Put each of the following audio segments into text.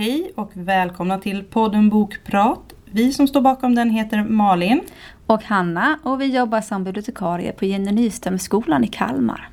Hej och välkomna till podden Bokprat. Vi som står bakom den heter Malin. Och Hanna och vi jobbar som bibliotekarie på Jenny Nyströmskolan i Kalmar.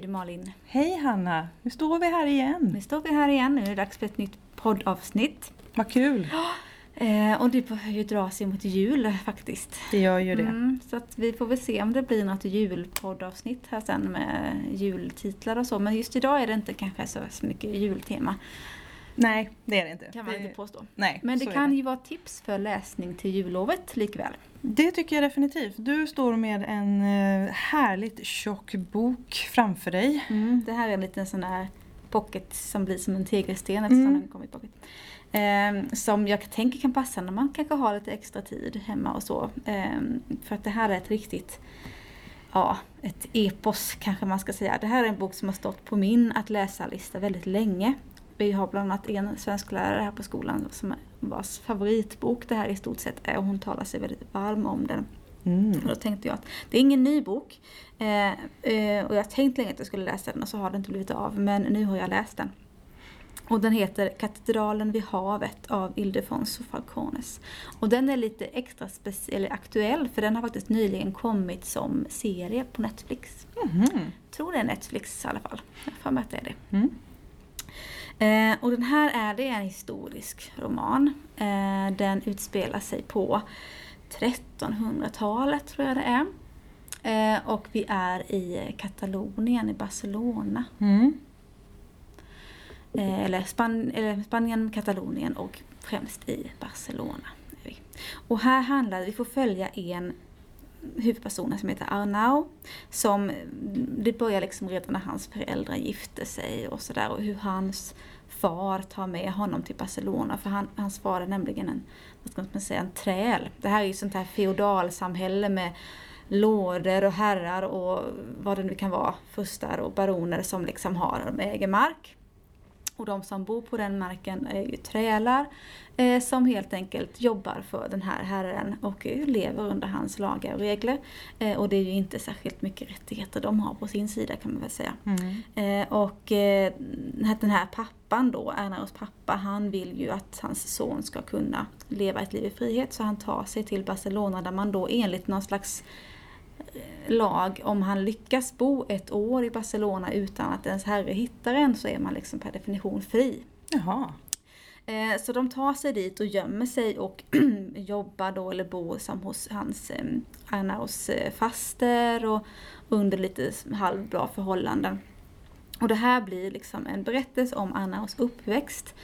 Hej du Malin! Hej Hanna! Nu står vi här igen. Nu står vi här igen, nu är det dags för ett nytt poddavsnitt. Vad kul! Eh, och det börjar ju dra sig mot jul faktiskt. Det gör ju det. Mm, så att vi får väl se om det blir något julpoddavsnitt här sen med jultitlar och så. Men just idag är det inte kanske så mycket jultema. Nej, det är det inte. Kan man det, inte påstå. Nej, Men det kan ju vara tips för läsning till jullovet likväl. Det tycker jag definitivt. Du står med en eh, härligt tjock bok framför dig. Mm, det här är en liten sån här pocket som blir som en tegelsten eftersom Mm. den kommer i pocket. Ehm, som jag tänker kan passa när man kanske har lite extra tid hemma och så. Ehm, för att det här är ett riktigt, ja, ett epos kanske man ska säga. Det här är en bok som har stått på min att läsa-lista väldigt länge. Vi har bland annat en svensklärare här på skolan som vars favoritbok det här i stort sett är och hon talar sig väldigt varm om den. Mm. Och då tänkte jag att det är ingen ny bok. Eh, eh, och jag har tänkt länge att jag skulle läsa den och så har det inte blivit av. Men nu har jag läst den. Och den heter Katedralen vid havet av Ildefonso Falcones. Och den är lite extra speci- eller aktuell för den har faktiskt nyligen kommit som serie på Netflix. Mhm. tror det är Netflix i alla fall. Jag har för mig att det är det. Mm. Eh, och den här är, det är en historisk roman. Eh, den utspelar sig på 1300-talet tror jag det är. Eh, och vi är i Katalonien, i Barcelona. Mm. Eh, eller, Span eller Spanien, Katalonien och främst i Barcelona. Och här handlar vi får följa en Huvudpersonen som heter Arnau. Som, det börjar liksom redan när hans föräldrar gifte sig och sådär och hur hans far tar med honom till Barcelona för han, hans far är nämligen en, vad ska man säga, en träl. Det här är ju sånt här feodalsamhälle med lorder och herrar och vad det nu kan vara, furstar och baroner som liksom har, de äger mark. Och de som bor på den marken är ju trälar eh, som helt enkelt jobbar för den här herren och eh, lever under hans lagar och regler. Eh, och det är ju inte särskilt mycket rättigheter de har på sin sida kan man väl säga. Mm. Eh, och eh, den här pappan då, Ernaros pappa, han vill ju att hans son ska kunna leva ett liv i frihet så han tar sig till Barcelona där man då enligt någon slags lag, om han lyckas bo ett år i Barcelona utan att ens herre hittar en så är man liksom per definition fri. Jaha. Eh, Så de tar sig dit och gömmer sig och jobbar då eller bor som hos hans eh, Arnaus eh, faster och under lite halvbra förhållanden. Och det här blir liksom en berättelse om Arnaus uppväxt.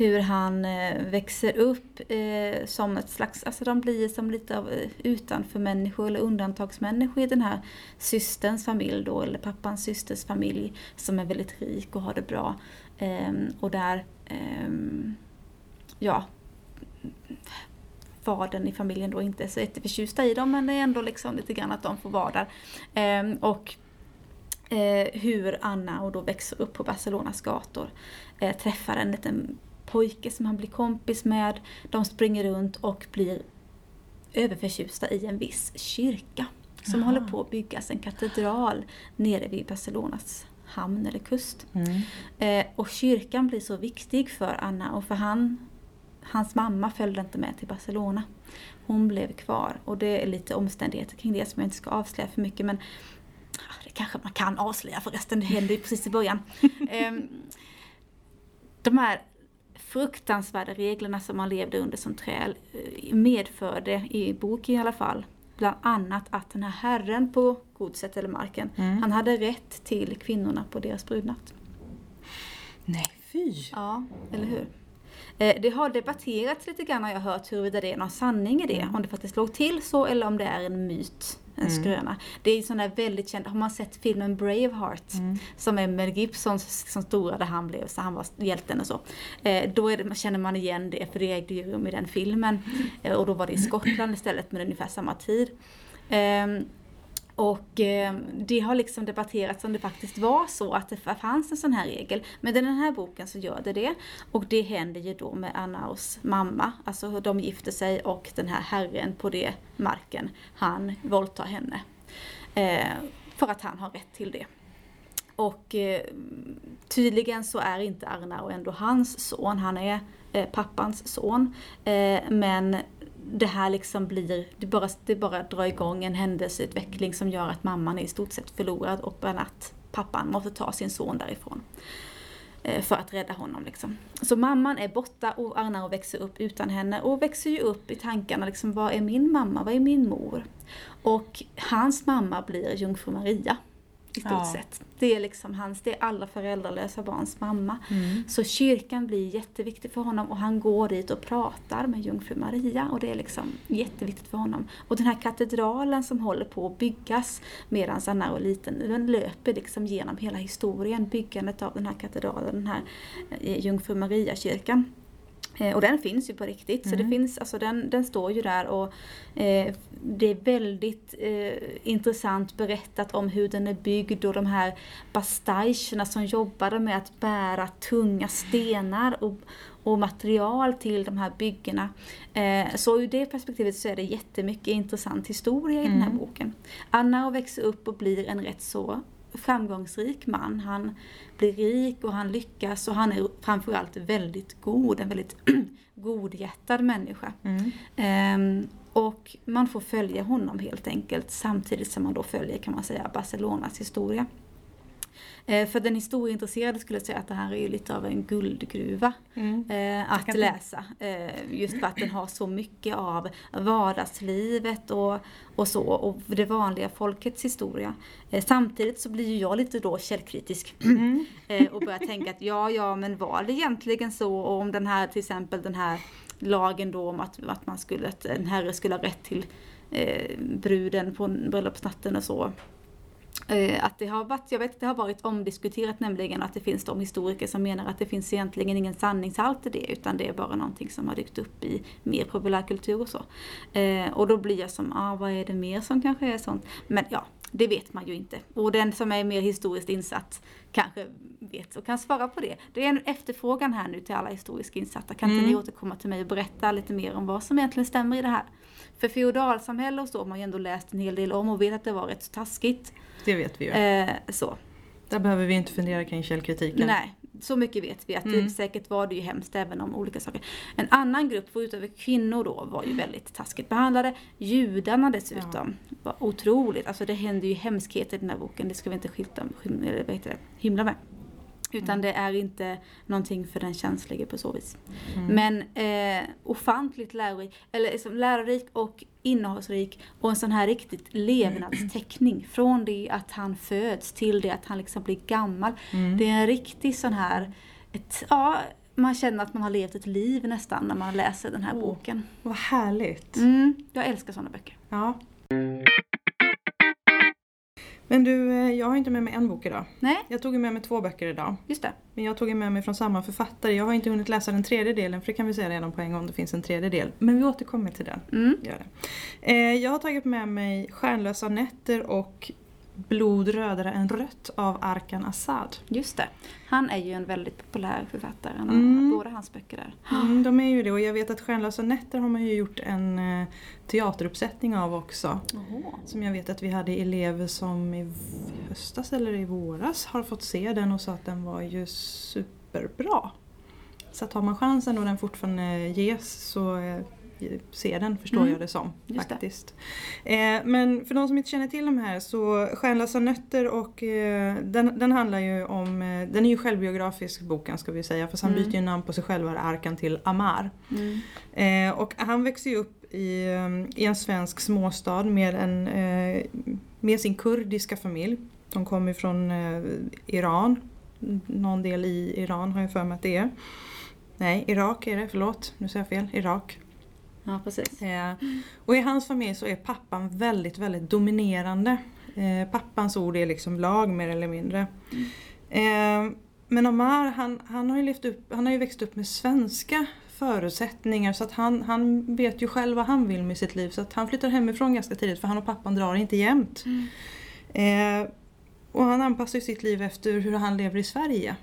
Hur han eh, växer upp eh, som ett slags, alltså de blir som lite av utanförmänniskor utanför människor eller undantagsmänniskor i den här systerns familj då, eller pappans systers familj som är väldigt rik och har det bra. Ehm, och där, ehm, ja, fadern i familjen då inte är så jätteförtjusta i dem men det är ändå liksom lite grann att de får vara där. Ehm, och eh, hur Anna och då växer upp på Barcelonas gator. Eh, träffar en liten pojke som han blir kompis med. De springer runt och blir överförtjusta i en viss kyrka. Som Jaha. håller på att byggas, en katedral nere vid Barcelonas hamn eller kust. Mm. Eh, och kyrkan blir så viktig för Anna och för han, hans mamma följde inte med till Barcelona. Hon blev kvar och det är lite omständigheter kring det som jag inte ska avslöja för mycket men ah, det kanske man kan avslöja förresten, det hände ju precis i början. Ehm, de här fruktansvärda reglerna som man levde under som träl eh, medförde, i boken i alla fall, bland annat att den här herren på godset eller marken, Mm. han hade rätt till kvinnorna på deras brudnatt. Nej, fy. Ja, eller hur? Eh, det har debatterats lite grann har jag hört huruvida det är någon sanning i det. Mm. Om det faktiskt låg till så eller om det är en myt, en Mm. skröna. Det är sån där väldigt känd, har man sett filmen Braveheart? Mm. Som är Mel Gibson som stora där han blev, så han var hjälten och så. Eh, då det, känner man igen det för det ägde ju rum i den filmen. Eh, och då var det i Skottland istället men ungefär samma tid. Ehm, och eh, det har liksom debatterats om det faktiskt var så att det fanns en sån här regel. Men i den här boken så gör det det. Och det händer ju då med Annaus mamma. Alltså hur de gifter sig och den här herren på det marken, han våldtar henne. Eh, för att han har rätt till det. Och eh, tydligen så är inte Arnau ändå hans son, han är eh, pappans son. Eh, men det här liksom blir, det bara, det bara drar igång en händelseutveckling som gör att mamman är i stort sett förlorad och bland annat pappan måste ta sin son därifrån. Eh, för att rädda honom liksom. Så mamman är borta och Arnau växer upp utan henne och växer ju upp i tankarna liksom, vad är min mamma, vad är min mor? Och hans mamma blir jungfru Maria. I stort Ja. sett. Det är liksom hans, det är alla föräldralösa barns mamma. Mm. Så kyrkan blir jätteviktig för honom och han går dit och pratar med jungfru Maria och det är liksom jätteviktigt för honom. Och den här katedralen som håller på att byggas medan Anna är liten, den löper liksom genom hela historien, byggandet av den här katedralen, den här eh, jungfru Maria-kyrkan. Eh, Och den finns ju på riktigt, så det Mm. finns, alltså den, den står ju där och eh, det är väldigt eh, intressant berättat om hur den är byggd och de här bastajcherna som jobbade med att bära tunga stenar och, och material till de här byggena. Eh, så ur det perspektivet så är det jättemycket intressant historia i den här Mm. boken. Anna växer upp och blir en rätt så framgångsrik man. Han blir rik och han lyckas och han är framförallt väldigt god, en väldigt godhjärtad människa. Mm. Ehm, och man får följa honom helt enkelt samtidigt som man då följer kan man säga Barcelonas historia. Eh, för den historieintresserade skulle jag säga att det här är ju lite av en guldgruva Mm. eh, att läsa. Eh, just för att den har så mycket av vardagslivet och, och så, och det vanliga folkets historia. Samtidigt så blir ju jag lite då källkritisk Mm. och börjar tänka att ja, ja, men var det egentligen så? Och om den här, till exempel den här lagen då om att, att man skulle, att en herre skulle ha rätt till eh, bruden på bröllopsnatten och så. Eh, att det har varit, jag vet att det har varit omdiskuterat nämligen att det finns de historiker som menar att det finns egentligen ingen sanningshalt i det utan det är bara någonting som har dykt upp i mer populärkultur och så. Eh, och då blir jag som, ah, vad är det mer som kanske är sånt? Men ja, det vet man ju inte. Och den som är mer historiskt insatt kanske vet och kan svara på det. Det är en efterfrågan här nu till alla historiskt insatta. Kan inte Mm. ni återkomma till mig och berätta lite mer om vad som egentligen stämmer i det här? För feodalsamhälle och så har man ju ändå läst en hel del om och vet att det var rätt så taskigt. Det vet vi ju. Eh, så. Där behöver vi inte fundera kring källkritiken. Nej, så mycket vet vi att Mm. det säkert var det ju hemskt även om olika saker. En annan grupp, förutom kvinnor då, var ju väldigt taskigt behandlade. Judarna dessutom var otroligt, alltså det händer ju hemskheter i den här boken, det ska vi inte skilta, skym, eller vad heter det, himla med. Utan Mm. det är inte någonting för den känslige på så vis. Mm. Men eh, ofantligt lärorik, eller liksom lärorik och innehållsrik och en sån här riktigt levnadsteckning. Från det att han föds till det att han liksom blir gammal. Mm. Det är en riktig sån här, ett, ja, man känner att man har levt ett liv nästan när man läser den här Åh. boken. Vad härligt. Mm, jag älskar såna böcker. Ja. Men du, eh, jag har inte med mig en bok idag. Nej, Jag tog med mig två böcker idag. just det. Men jag tog med mig från samma författare. Jag har inte hunnit läsa den tredje delen för det kan vi säga redan på en gång. Det finns en tredje del. Men vi återkommer till den. Mm. Gör det. Eh, jag har tagit med mig Stjärnlösa nätter och Blod rödare än rött av Arkan Assad. Just det. Han är ju en väldigt populär författare. Han har Mm. båda hans böcker där. Mm, de är ju det och jag vet att Stjärnlösa nätter har man ju gjort en eh, teateruppsättning av också. Oho. Som jag vet att vi hade elever som i höstas eller i våras har fått se den och sa att den var ju superbra. Så att har man chansen och den fortfarande ges så eh, se den förstår Mm, jag det som. just det. faktiskt. Eh, men för de som inte känner till de här så Stjärnlösa nötter och eh, den, den handlar ju om, eh, den är ju självbiografisk boken ska vi säga fast han Mm. byter ju namn på sig själv Arkan till Amar. Mm. Och han växer ju upp i, i en svensk småstad med, en, med sin kurdiska familj. De kommer från Iran. Någon del i Iran har jag för mig att det är. Nej, Irak är det, förlåt. Nu säger jag fel. Irak. Ja, precis. Eh, och i hans familj så är pappan väldigt, väldigt dominerande. Eh, pappans ord är liksom lag mer eller mindre. Eh, men Omar han, han, har ju levt upp, han har ju växt upp med svenska förutsättningar så att han, han vet ju själv vad han vill med sitt liv. Så att han flyttar hemifrån ganska tidigt för han och pappan drar inte jämt. Eh, och han anpassar ju sitt liv efter hur han lever i Sverige.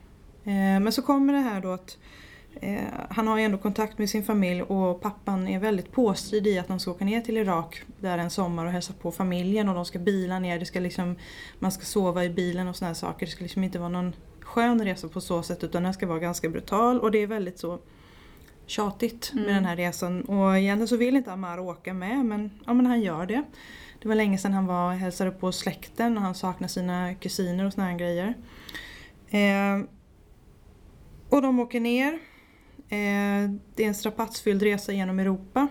Eh, men så kommer det här då att han har ju ändå kontakt med sin familj och pappan är väldigt påstridig i att de ska åka ner till Irak där en sommar och hälsa på familjen och de ska bila ner, det ska liksom, man ska sova i bilen och såna här saker. Det ska liksom inte vara någon skön resa på så sätt utan den ska vara ganska brutal och det är väldigt så tjatigt med Mm. den här resan. Och egentligen så vill inte Amar åka med men, ja, men han gör det. Det var länge sedan han var och hälsade på släkten och han saknar sina kusiner och såna här grejer. Eh, och de åker ner. Eh, det är en strapatsfylld resa genom Europa.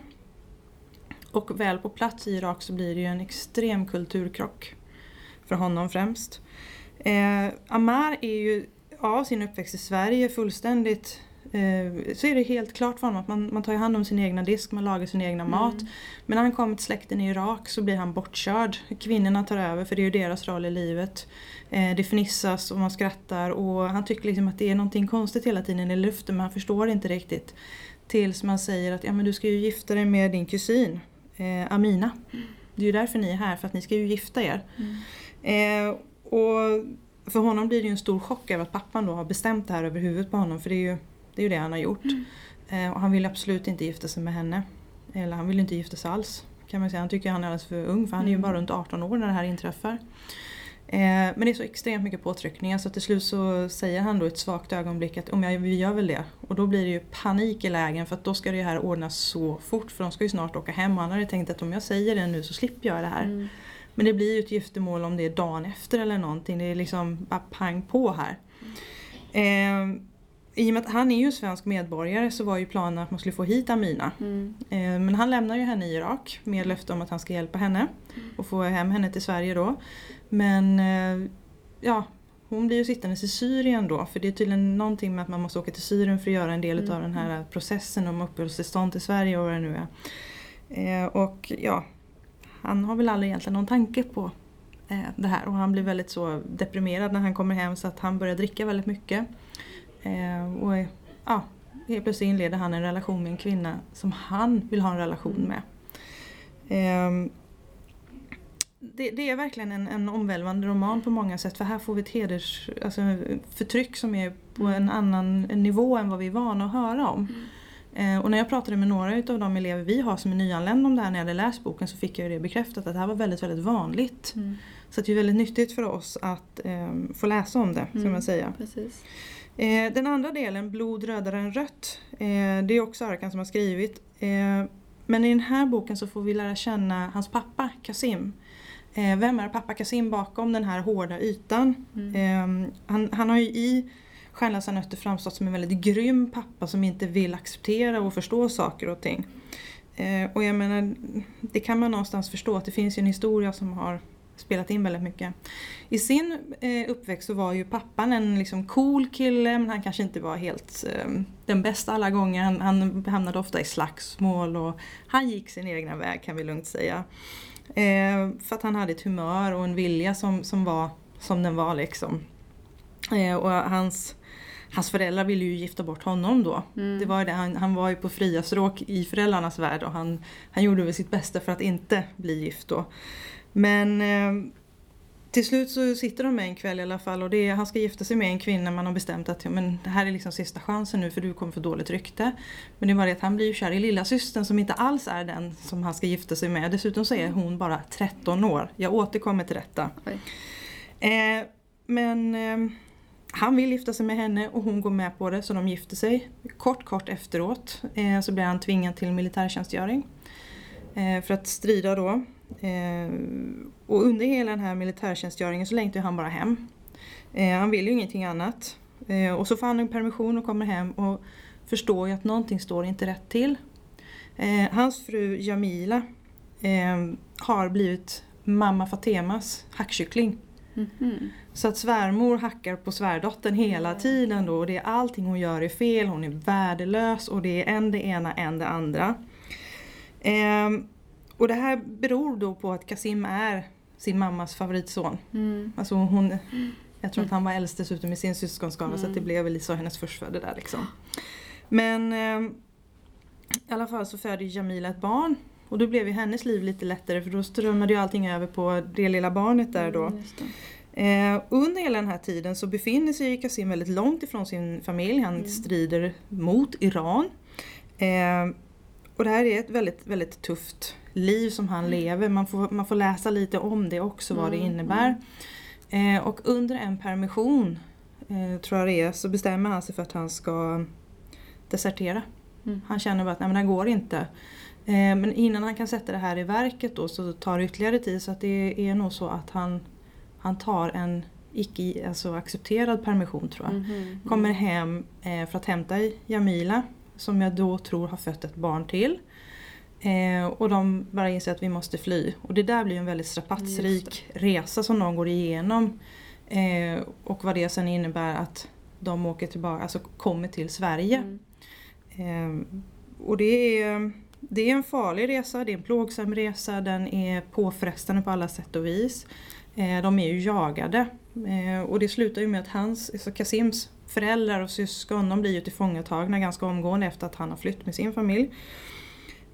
Och väl på plats i Irak så blir det ju en extrem kulturkrock. För honom främst. Eh, Amar är ju av sin uppväxt i Sverige fullständigt så är det helt klart för honom att man, man tar hand om sin egna disk, man lagar sin egna mat. Men när han kommer till släkten i Irak så blir han bortkörd. Kvinnorna tar över för det är ju deras roll i livet. Eh, det fnissas och man skrattar och han tycker liksom att det är någonting konstigt hela tiden i luften men han förstår inte riktigt. Tills man säger att ja, men du ska ju gifta dig med din kusin eh, Amina. Det är ju därför ni är här, för att ni ska ju gifta er. Eh, och för honom blir det ju en stor chock över att pappan då har bestämt det här över huvudet på honom för det är ju det, är ju det han har gjort. Eh, och han vill absolut inte gifta sig med henne. Eller han vill inte gifta sig alls. Kan man säga. Han tycker han är alldeles för ung för han är ju Mm. bara runt 18 år när det här inträffar. Eh, men det är så extremt mycket påtryckningar så till slut så säger han då ett svagt ögonblick att om jag, vi gör väl det. Och då blir det ju panik i lägen för att då ska det här ordnas så fort för de ska ju snart åka hem och han hade tänkt att om jag säger det nu så slipper jag det här. Mm. Men det blir ju ett giftermål om det är dagen efter eller någonting. Det är liksom bara pang på här. Eh, I och med att han är ju svensk medborgare så var ju planen att man skulle få hit Amina. Mm. Eh, men han lämnar ju henne i Irak med löfte om att han ska hjälpa henne och få hem henne till Sverige då. Men eh, ja, hon blir ju sittandes i Syrien då för det är tydligen någonting med att man måste åka till Syrien för att göra en del Mm. av den här processen om uppehållstillstånd till Sverige och vad det nu är. Eh, och ja, han har väl aldrig egentligen någon tanke på det här och han blir väldigt så deprimerad när han kommer hem så att han börjar dricka väldigt mycket. Eh, och eh, ja, helt plötsligt inleder han en relation med en kvinna som han vill ha en relation med. Ehm, det, det är verkligen en, en omvälvande roman på många sätt för här får vi ett heders, alltså förtryck som är på en annan nivå än vad vi är vana att höra om. Eh, och när jag pratade med några utav de elever vi har som är nyanlända om det här när jag hade läst boken så fick jag det bekräftat att det här var väldigt, väldigt vanligt. Mm. Så det är väldigt nyttigt för oss att ehm, få läsa om det, ska Mm. man säga. Precis. Eh, den andra delen, Blod rödare än rött, eh, det är också Arkan som har skrivit. Eh, men i den här boken så får vi lära känna hans pappa Kasim. Eh, vem är pappa Kasim bakom den här hårda ytan? Mm. Eh, han, han har ju i Stjärnlösa nötter framstått som en väldigt grym pappa som inte vill acceptera och förstå saker och ting. Eh, och jag menar, det kan man någonstans förstå att det finns ju en historia som har spelat in väldigt mycket. I sin eh, uppväxt så var ju pappan en liksom cool kille men han kanske inte var helt eh, den bästa alla gånger. Han, han hamnade ofta i slagsmål och han gick sin egna väg kan vi lugnt säga. Eh, för att han hade ett humör och en vilja som, som var som den var liksom. Eh, och hans, hans föräldrar ville ju gifta bort honom då. Mm. Det var det, han, han var ju på fria stråk i föräldrarnas värld och han, han gjorde väl sitt bästa för att inte bli gift då. Men eh, till slut så sitter de med en kväll i alla fall och det är, han ska gifta sig med en kvinna man har bestämt att ja, men det här är liksom sista chansen nu för du kommer få dåligt rykte. Men det är bara det att han blir ju kär i lilla systern som inte alls är den som han ska gifta sig med. Dessutom så är hon bara 13 år. Jag återkommer till detta. Eh, men eh, han vill gifta sig med henne och hon går med på det så de gifter sig. Kort kort efteråt eh, så blir han tvingad till militärtjänstgöring. Eh, för att strida då. Eh, och under hela den här militärtjänstgöringen så längtar han bara hem. Eh, han vill ju ingenting annat. Eh, och så får han en permission och kommer hem och förstår ju att någonting står inte rätt till. Hans fru Jamila har blivit mamma Fatemas hackkyckling. Mhm. Så att svärmor hackar på svärdottern hela tiden då och det är allting hon gör är fel, hon är värdelös och det är en det ena, en det andra. Ehm, och det här beror då på att Kasim är sin mammas favoritson. Mm. Alltså hon, jag tror att han var äldst dessutom i sin syskonskara så att det Mm. blev väl Lisa och hennes förstfödde där liksom. Men ehm, i alla fall så föder Jamila ett barn och då blev ju hennes liv lite lättare för då strömmade ju allting över på det lilla barnet där då. Mm. Eh, under hela den här tiden så befinner sig Kasim väldigt långt ifrån sin familj. Han Mm. strider mot Iran. Eh, och det här är ett väldigt, väldigt tufft liv som han lever. Man får, man får läsa lite om det också, vad det Mm, innebär. Eh, och under en permission, eh, tror jag det är, så bestämmer han sig för att han ska desertera. Mm. Han känner bara att nej, men det här går inte. Eh, men innan han kan sätta det här i verket då så tar det ytterligare tid så att det är nog så att han, han tar en icke alltså accepterad permission tror jag. Mhm. Kommer hem eh, för att hämta Jamila som jag då tror har fött ett barn till. Eh, och de bara inser att vi måste fly. Och det där blir en väldigt strapatsrik resa som de går igenom. Eh, och vad det sen innebär att de åker tillbaka, alltså kommer till Sverige. Mm. Ehm, och det är, det är en farlig resa, det är en plågsam resa, den är påfrestande på alla sätt och vis. Eh, de är ju jagade. Eh, och det slutar ju med att hans, alltså Kasims föräldrar och syskon de blir ju tillfångatagna ganska omgående efter att han har flytt med sin familj.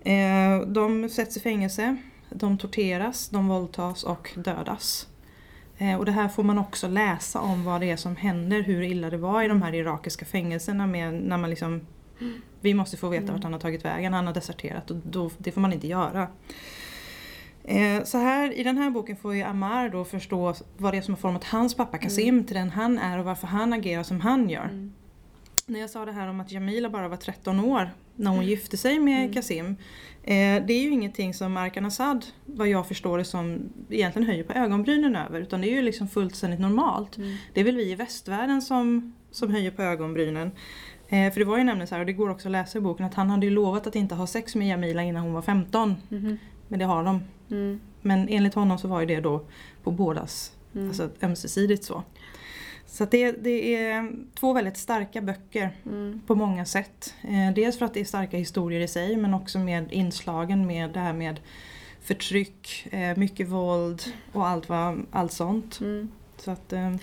Eh, de sätts i fängelse, de torteras, de våldtas och dödas. Eh, och det här får man också läsa om vad det är som händer, hur illa det var i de här irakiska fängelserna med, när man liksom vi måste få veta Mm. vart han har tagit vägen, han har deserterat och då, det får man inte göra. Eh, så här, i den här boken får ju Amar då förstå vad det är som har format hans pappa Kasim till den han är och varför han agerar som han gör. Mm. När jag sa det här om att Jamila bara var 13 år när hon gifte sig med Mm. Kasim. Eh, det är ju ingenting som Arkan Assad, vad jag förstår det som, egentligen höjer på ögonbrynen över. Utan det är ju liksom fullständigt normalt. Mm. Det är väl vi i västvärlden som, som höjer på ögonbrynen. Eh, för det var ju nämligen så här, och det går också att läsa i boken, att han hade ju lovat att inte ha sex med Jamila innan hon var 15. Mhm. Men det har de. Mm. Men enligt honom så var ju det då på bådas, Mm. alltså ömsesidigt så. Så det, det är två väldigt starka böcker Mm. på många sätt. Eh, dels för att det är starka historier i sig men också med inslagen med det här med förtryck, eh, mycket våld och allt, vad, allt sånt. Mm. Så att, eh,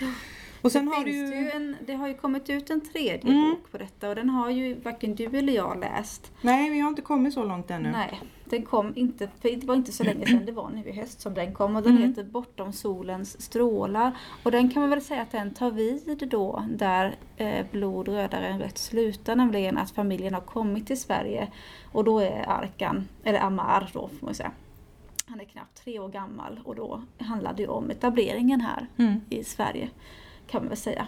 och sen det, har du ju en, det har ju kommit ut en tredje Mm. bok på detta och den har ju varken du eller jag läst. Nej, vi har inte kommit så långt ännu. Nej, den kom inte, för det var inte så länge sedan, det var nu i höst som den kom och den Mm. heter Bortom solens strålar. Och den kan man väl säga att den tar vid då där eh, Blod rödare än rött slutar, nämligen att familjen har kommit till Sverige och då är Arkan, eller Amar då får man säga, han är knappt tre år gammal och då handlar det om etableringen här Mm. i Sverige kan man väl säga.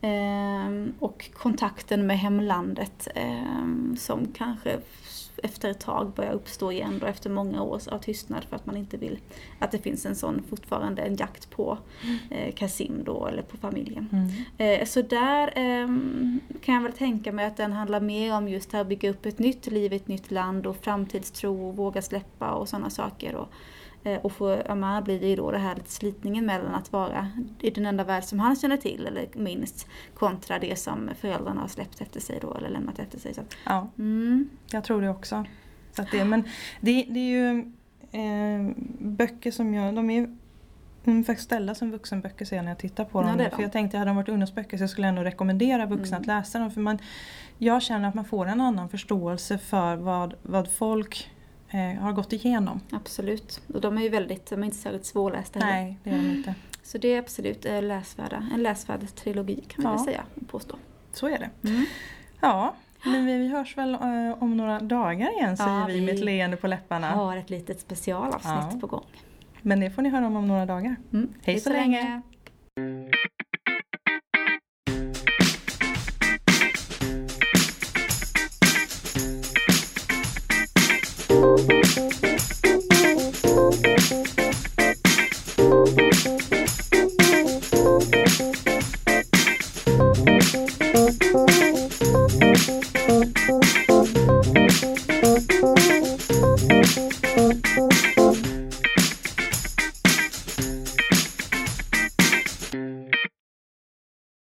Ehm, och kontakten med hemlandet ehm, som kanske efter ett tag börjar uppstå igen då efter många år av tystnad för att man inte vill att det finns en sån fortfarande en jakt på eh, Kasim då eller på familjen. Mm. Eh, så där ehm, kan jag väl tänka mig att den handlar mer om just det här att bygga upp ett nytt liv, ett nytt land och framtidstro och våga släppa och sådana saker. Och, eh, och för Amar blir det ju då det här lite slitningen mellan att vara i den enda värld som han känner till eller minst kontra det som föräldrarna har släppt efter sig då eller lämnat efter sig. Så, att, Ja, mm, jag tror det också. Så att det, men det, det är ju eh, böcker som jag, de är ungefär ställda som vuxenböcker ser jag när jag tittar på Ja, dem. är för jag tänkte hade de varit ungdomsböcker så jag skulle ändå rekommendera vuxna Mm. att läsa dem. För man, jag känner att man får en annan förståelse för vad, vad folk eh, har gått igenom. absolut. Och de är ju väldigt, de är inte särskilt svårlästa heller. Nej, det är de inte. Så det är absolut eh, läsvärda, en läsvärd trilogi kan man Ja. väl säga och påstå. Så är det. Mm. Ja, men vi, vi hörs väl eh, om några dagar igen säger Ja, vi med ett vi leende på läpparna. Har ett litet specialavsnitt Ja. på gång. Men det får ni höra om om några dagar. Mm. Hej så länge.